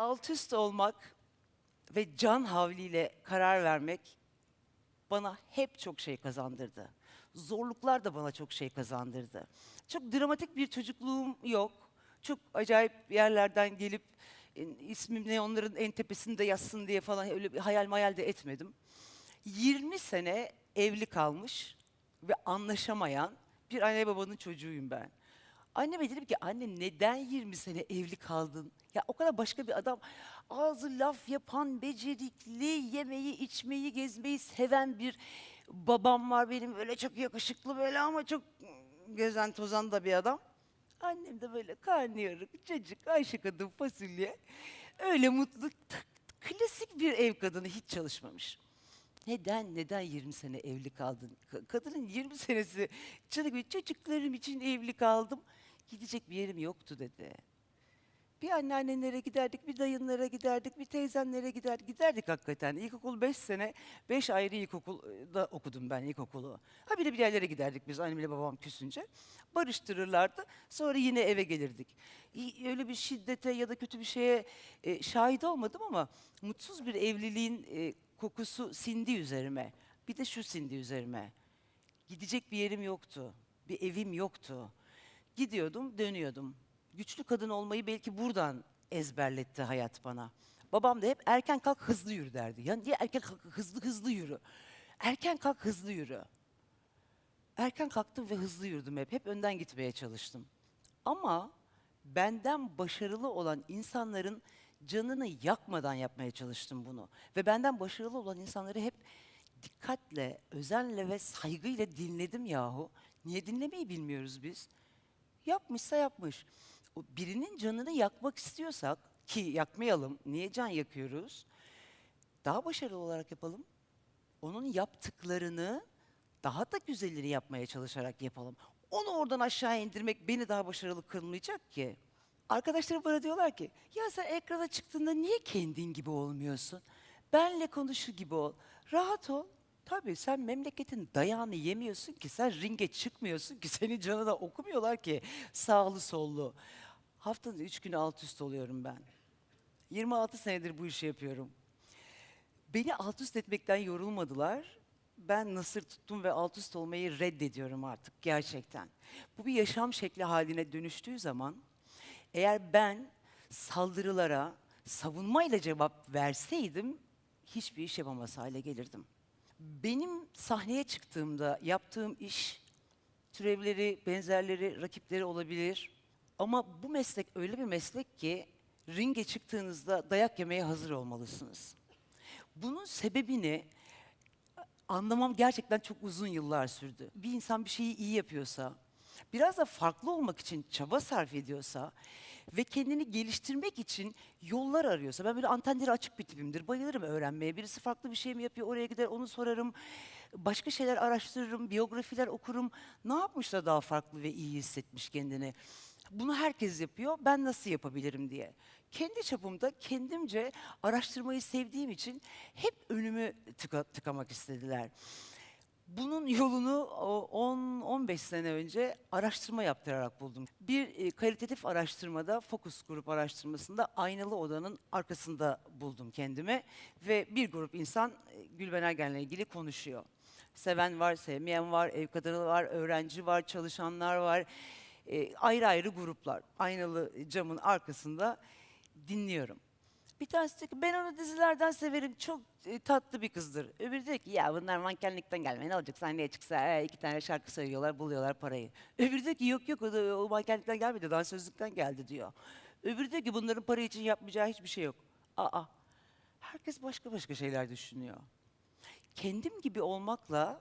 alt üst olmak ve can havliyle karar vermek bana hep çok şey kazandırdı. Zorluklar da bana çok şey kazandırdı. Çok dramatik bir çocukluğum yok. Çok acayip yerlerden gelip e, ismim ne onların en tepesinde yazsın diye falan öyle bir hayal mayal de etmedim. 20 sene evli kalmış ve anlaşamayan bir anne babanın çocuğuyum ben. Anneme dedim ki anne neden 20 sene evli kaldın? Ya o kadar başka bir adam ağzı laf yapan, becerikli, yemeği, içmeyi, gezmeyi seven bir babam var benim. Öyle çok yakışıklı böyle ama çok gezen tozan da bir adam. Annem de böyle karnıyarık, çocuk, Ayşe kadın fasulye. Öyle mutlu, klasik bir ev kadını hiç çalışmamış. Neden, neden 20 sene evli kaldın? Ka- Kadının 20 senesi gibi çocuklarım için evli kaldım. Gidecek bir yerim yoktu dedi. Bir anneannelere giderdik, bir dayınlara giderdik, bir teyzenlere giderdik. Giderdik hakikaten. İlkokul 5 sene, 5 ayrı ilkokulda okudum ben ilkokulu. Ha bir de bir yerlere giderdik biz annemle babam küsünce. Barıştırırlardı. Sonra yine eve gelirdik. Öyle bir şiddete ya da kötü bir şeye e, şahit olmadım ama mutsuz bir evliliğin e, kokusu sindi üzerime. Bir de şu sindi üzerime. Gidecek bir yerim yoktu. Bir evim yoktu. Gidiyordum, dönüyordum. Güçlü kadın olmayı belki buradan ezberletti hayat bana. Babam da hep erken kalk hızlı yürü derdi. Ya niye erken kalk hızlı hızlı yürü? Erken kalk hızlı yürü. Erken kalktım ve hızlı yürüdüm hep. Hep önden gitmeye çalıştım. Ama benden başarılı olan insanların canını yakmadan yapmaya çalıştım bunu. Ve benden başarılı olan insanları hep dikkatle, özenle ve saygıyla dinledim yahu. Niye dinlemeyi bilmiyoruz biz? Yapmışsa yapmış. Birinin canını yakmak istiyorsak ki yakmayalım. Niye can yakıyoruz? Daha başarılı olarak yapalım. Onun yaptıklarını daha da güzelleri yapmaya çalışarak yapalım. Onu oradan aşağı indirmek beni daha başarılı kılmayacak ki. Arkadaşlarım bana diyorlar ki, ya sen ekrana çıktığında niye kendin gibi olmuyorsun? Benle konuşur gibi ol. Rahat ol. Tabii sen memleketin dayağını yemiyorsun ki, sen ringe çıkmıyorsun ki, senin canına okumuyorlar ki sağlı sollu. Haftanın üç günü alt üst oluyorum ben. 26 senedir bu işi yapıyorum. Beni alt üst etmekten yorulmadılar. Ben nasır tuttum ve alt üst olmayı reddediyorum artık gerçekten. Bu bir yaşam şekli haline dönüştüğü zaman eğer ben saldırılara savunmayla cevap verseydim hiçbir iş yapamaz hale gelirdim. Benim sahneye çıktığımda yaptığım iş türevleri, benzerleri, rakipleri olabilir. Ama bu meslek öyle bir meslek ki ringe çıktığınızda dayak yemeye hazır olmalısınız. Bunun sebebini anlamam gerçekten çok uzun yıllar sürdü. Bir insan bir şeyi iyi yapıyorsa, biraz da farklı olmak için çaba sarf ediyorsa ve kendini geliştirmek için yollar arıyorsa, ben böyle antenleri açık bir tipimdir, bayılırım öğrenmeye. Birisi farklı bir şey mi yapıyor, oraya gider onu sorarım, başka şeyler araştırırım, biyografiler okurum. Ne yapmış da daha farklı ve iyi hissetmiş kendini? Bunu herkes yapıyor, ben nasıl yapabilirim diye. Kendi çapımda kendimce araştırmayı sevdiğim için hep önümü tıka- tıkamak istediler. Bunun yolunu o 10-15 sene önce araştırma yaptırarak buldum. Bir e, kalitatif araştırmada, fokus grup araştırmasında aynalı odanın arkasında buldum kendimi. Ve bir grup insan e, Gülben Ergen'le ilgili konuşuyor. Seven var, sevmeyen var, ev kadını var, öğrenci var, çalışanlar var. E, ayrı ayrı gruplar. Aynalı camın arkasında dinliyorum. Bir tanesi diyor ki ben onu dizilerden severim. Çok e, tatlı bir kızdır. Öbürü diyor ki ya bunlar mankenlikten gelme. Ne olacak sahneye çıksa e, iki tane şarkı söylüyorlar buluyorlar parayı. Öbürü diyor ki yok yok o, da, o mankenlikten gelmedi dansözlükten geldi diyor. Öbürü diyor ki bunların para için yapmayacağı hiçbir şey yok. Aa herkes başka başka şeyler düşünüyor. Kendim gibi olmakla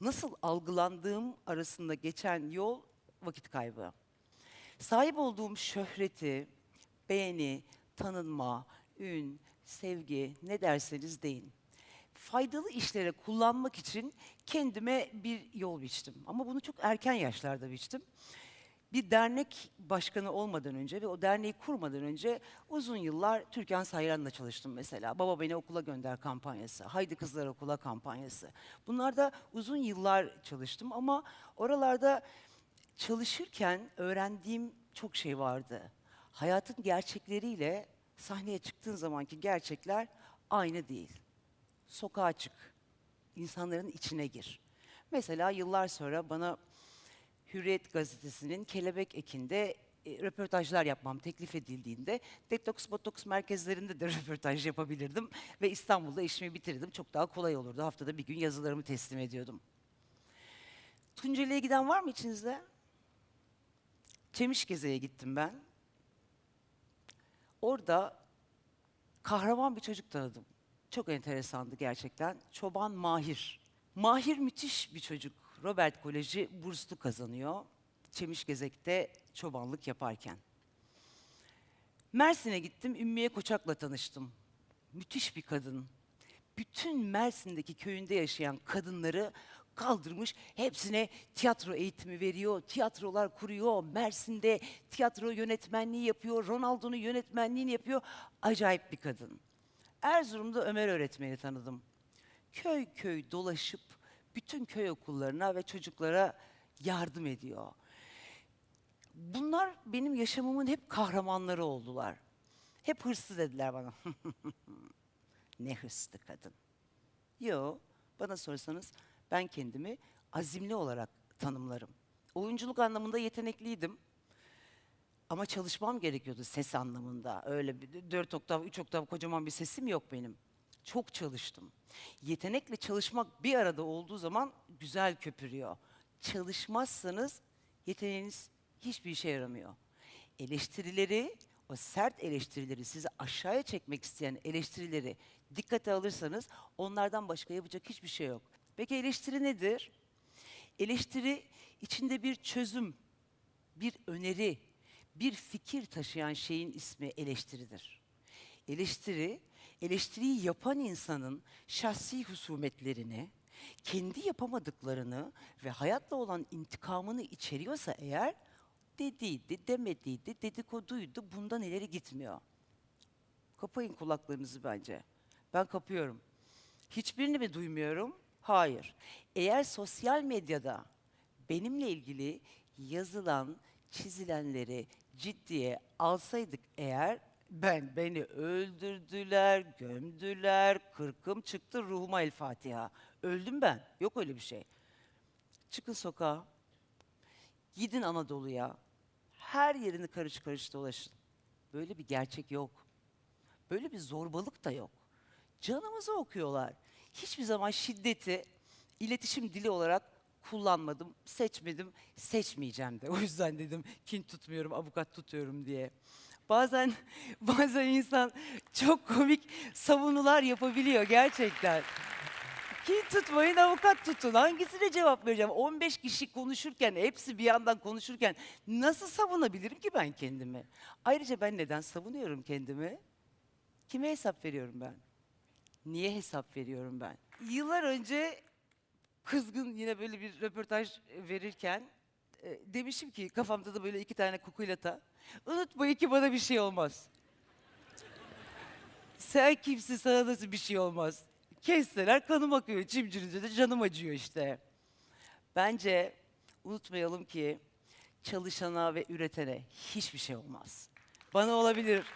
nasıl algılandığım arasında geçen yol vakit kaybı. Sahip olduğum şöhreti, beğeni, tanınma, ün, sevgi ne derseniz deyin. Faydalı işlere kullanmak için kendime bir yol biçtim. Ama bunu çok erken yaşlarda biçtim. Bir dernek başkanı olmadan önce ve o derneği kurmadan önce uzun yıllar Türkan Sayran'la çalıştım mesela. Baba Beni Okula Gönder kampanyası, Haydi Kızlar Okula kampanyası. Bunlarda uzun yıllar çalıştım ama oralarda çalışırken öğrendiğim çok şey vardı. Hayatın gerçekleriyle sahneye çıktığın zamanki gerçekler aynı değil. Sokağa çık. İnsanların içine gir. Mesela yıllar sonra bana Hürriyet gazetesinin Kelebek Eki'nde e, röportajlar yapmam teklif edildiğinde detoks botoks merkezlerinde de röportaj yapabilirdim ve İstanbul'da işimi bitirdim. Çok daha kolay olurdu. Haftada bir gün yazılarımı teslim ediyordum. Tunceli'ye giden var mı içinizde? Çemişgeze'ye gittim ben. Orada kahraman bir çocuk tanıdım. Çok enteresandı gerçekten. Çoban Mahir. Mahir müthiş bir çocuk. Robert Koleji burslu kazanıyor. Çemişgezek'te çobanlık yaparken. Mersin'e gittim, Ümmüye Koçak'la tanıştım. Müthiş bir kadın. Bütün Mersin'deki köyünde yaşayan kadınları kaldırmış, hepsine tiyatro eğitimi veriyor, tiyatrolar kuruyor, Mersin'de tiyatro yönetmenliği yapıyor, Ronaldo'nun yönetmenliğini yapıyor. Acayip bir kadın. Erzurum'da Ömer öğretmeni tanıdım. Köy köy dolaşıp bütün köy okullarına ve çocuklara yardım ediyor. Bunlar benim yaşamımın hep kahramanları oldular. Hep hırslı dediler bana. ne hırslı kadın. Yo, bana sorsanız ben kendimi azimli olarak tanımlarım. Oyunculuk anlamında yetenekliydim. Ama çalışmam gerekiyordu ses anlamında. Öyle bir dört oktav, üç oktav kocaman bir sesim yok benim. Çok çalıştım. Yetenekle çalışmak bir arada olduğu zaman güzel köpürüyor. Çalışmazsanız yeteneğiniz hiçbir işe yaramıyor. Eleştirileri, o sert eleştirileri, sizi aşağıya çekmek isteyen eleştirileri dikkate alırsanız onlardan başka yapacak hiçbir şey yok. Peki eleştiri nedir? Eleştiri içinde bir çözüm, bir öneri, bir fikir taşıyan şeyin ismi eleştiridir. Eleştiri, eleştiriyi yapan insanın şahsi husumetlerini, kendi yapamadıklarını ve hayatla olan intikamını içeriyorsa eğer, dediydi, demediydi, dedikoduydu, bundan ileri gitmiyor. Kapayın kulaklarınızı bence. Ben kapıyorum. Hiçbirini mi duymuyorum? Hayır. Eğer sosyal medyada benimle ilgili yazılan, çizilenleri ciddiye alsaydık eğer ben beni öldürdüler, gömdüler, kırkım çıktı ruhuma el Fatiha. Öldüm ben. Yok öyle bir şey. Çıkın sokağa. Gidin Anadolu'ya. Her yerini karış karış dolaşın. Böyle bir gerçek yok. Böyle bir zorbalık da yok. Canımızı okuyorlar. Hiçbir zaman şiddeti iletişim dili olarak kullanmadım, seçmedim, seçmeyeceğim de. O yüzden dedim kin tutmuyorum, avukat tutuyorum diye. Bazen bazen insan çok komik savunular yapabiliyor gerçekten. Kin tutmayın, avukat tutun. Hangisine cevap vereceğim? 15 kişi konuşurken, hepsi bir yandan konuşurken nasıl savunabilirim ki ben kendimi? Ayrıca ben neden savunuyorum kendimi? Kime hesap veriyorum ben? Niye hesap veriyorum ben? Yıllar önce kızgın yine böyle bir röportaj verirken e, demişim ki kafamda da böyle iki tane kukulata. Unutmayın ki bana bir şey olmaz. Sen kimsin sana nasıl bir şey olmaz. Kesseler kanım akıyor. Çimcirince de canım acıyor işte. Bence unutmayalım ki çalışana ve üretene hiçbir şey olmaz. Bana olabilir.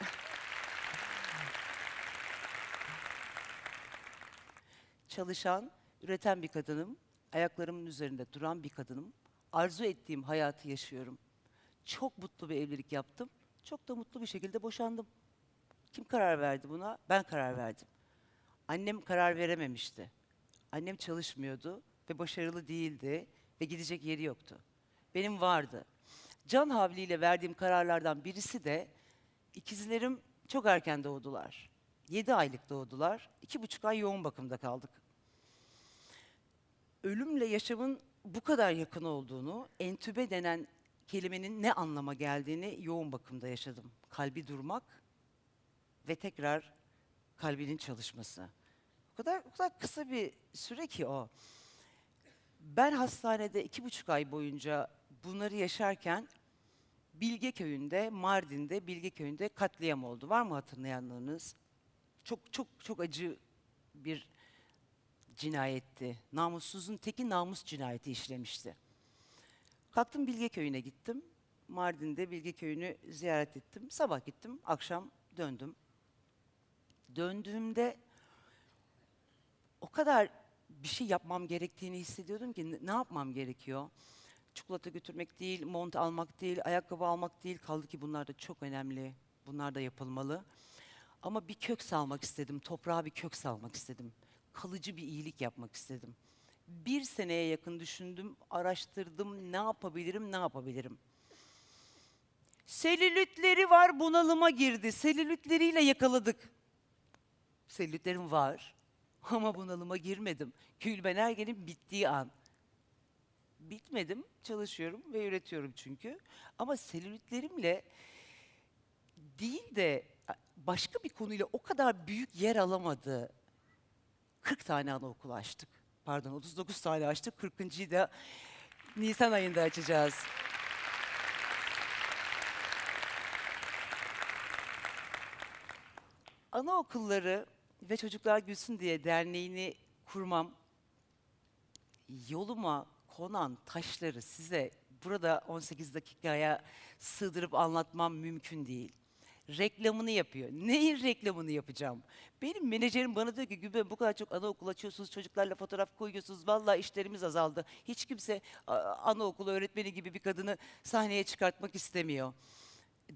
Çalışan, üreten bir kadınım. Ayaklarımın üzerinde duran bir kadınım. Arzu ettiğim hayatı yaşıyorum. Çok mutlu bir evlilik yaptım. Çok da mutlu bir şekilde boşandım. Kim karar verdi buna? Ben karar verdim. Annem karar verememişti. Annem çalışmıyordu ve başarılı değildi ve gidecek yeri yoktu. Benim vardı. Can havliyle verdiğim kararlardan birisi de ikizlerim çok erken doğdular. 7 aylık doğdular. iki buçuk ay yoğun bakımda kaldık. Ölümle yaşamın bu kadar yakın olduğunu, entübe denen kelimenin ne anlama geldiğini yoğun bakımda yaşadım. Kalbi durmak ve tekrar kalbinin çalışması. O kadar, o kadar kısa bir süre ki o. Ben hastanede iki buçuk ay boyunca bunları yaşarken Bilge Köyü'nde, Mardin'de, Bilge Köyü'nde katliam oldu. Var mı hatırlayanlarınız? Çok çok çok acı bir cinayetti. Namussuzun teki namus cinayeti işlemişti. Kalktım Bilge Köyü'ne gittim. Mardin'de Bilge Köyü'nü ziyaret ettim. Sabah gittim, akşam döndüm. Döndüğümde o kadar bir şey yapmam gerektiğini hissediyordum ki ne- yapmam gerekiyor? Çikolata götürmek değil, mont almak değil, ayakkabı almak değil. Kaldı ki bunlar da çok önemli. Bunlar da yapılmalı. Ama bir kök salmak istedim. Toprağa bir kök salmak istedim. Kalıcı bir iyilik yapmak istedim. Bir seneye yakın düşündüm, araştırdım. Ne yapabilirim, ne yapabilirim? Selülitleri var, bunalıma girdi. Selülitleriyle yakaladık. Selülitlerim var ama bunalıma girmedim. Gülben Ergen'in bittiği an. Bitmedim, çalışıyorum ve üretiyorum çünkü. Ama selülitlerimle değil de başka bir konuyla o kadar büyük yer alamadı. 40 tane anaokulu açtık. Pardon 39 tane açtık. 40.yı da Nisan ayında açacağız. Anaokulları ve Çocuklar Gülsün diye derneğini kurmam yoluma konan taşları size burada 18 dakikaya sığdırıp anlatmam mümkün değil. Reklamını yapıyor. Neyin reklamını yapacağım? Benim menajerim bana diyor ki Gülben bu kadar çok anaokul açıyorsunuz, çocuklarla fotoğraf koyuyorsunuz. Vallahi işlerimiz azaldı. Hiç kimse anaokulu öğretmeni gibi bir kadını sahneye çıkartmak istemiyor.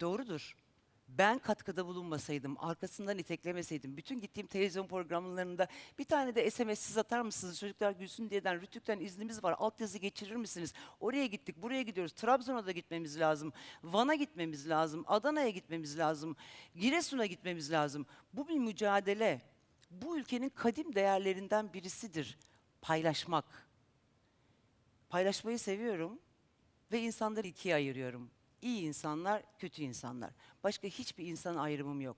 Doğrudur. Ben katkıda bulunmasaydım, arkasından iteklemeseydim, bütün gittiğim televizyon programlarında bir tane de SMS siz atar mısınız? Çocuklar gülsün diyeden Rütük'ten iznimiz var. Altyazı geçirir misiniz? Oraya gittik, buraya gidiyoruz. Trabzon'a da gitmemiz lazım. Van'a gitmemiz lazım. Adana'ya gitmemiz lazım. Giresun'a gitmemiz lazım. Bu bir mücadele. Bu ülkenin kadim değerlerinden birisidir. Paylaşmak. Paylaşmayı seviyorum ve insanları ikiye ayırıyorum. İyi insanlar, kötü insanlar. Başka hiçbir insan ayrımım yok.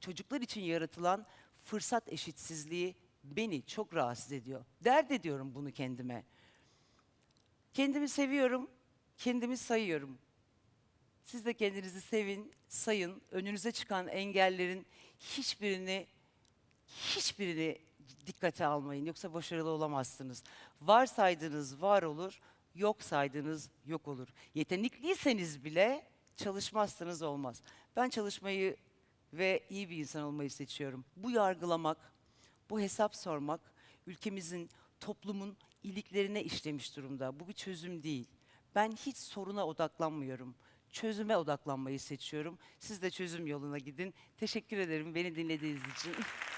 Çocuklar için yaratılan fırsat eşitsizliği beni çok rahatsız ediyor. Dert ediyorum bunu kendime. Kendimi seviyorum, kendimi sayıyorum. Siz de kendinizi sevin, sayın. Önünüze çıkan engellerin hiçbirini hiçbirini dikkate almayın. Yoksa başarılı olamazsınız. Varsaydınız var olur, yok saydınız yok olur. Yetenekliyseniz bile çalışmazsanız olmaz. Ben çalışmayı ve iyi bir insan olmayı seçiyorum. Bu yargılamak, bu hesap sormak ülkemizin, toplumun iliklerine işlemiş durumda. Bu bir çözüm değil. Ben hiç soruna odaklanmıyorum. Çözüme odaklanmayı seçiyorum. Siz de çözüm yoluna gidin. Teşekkür ederim beni dinlediğiniz için.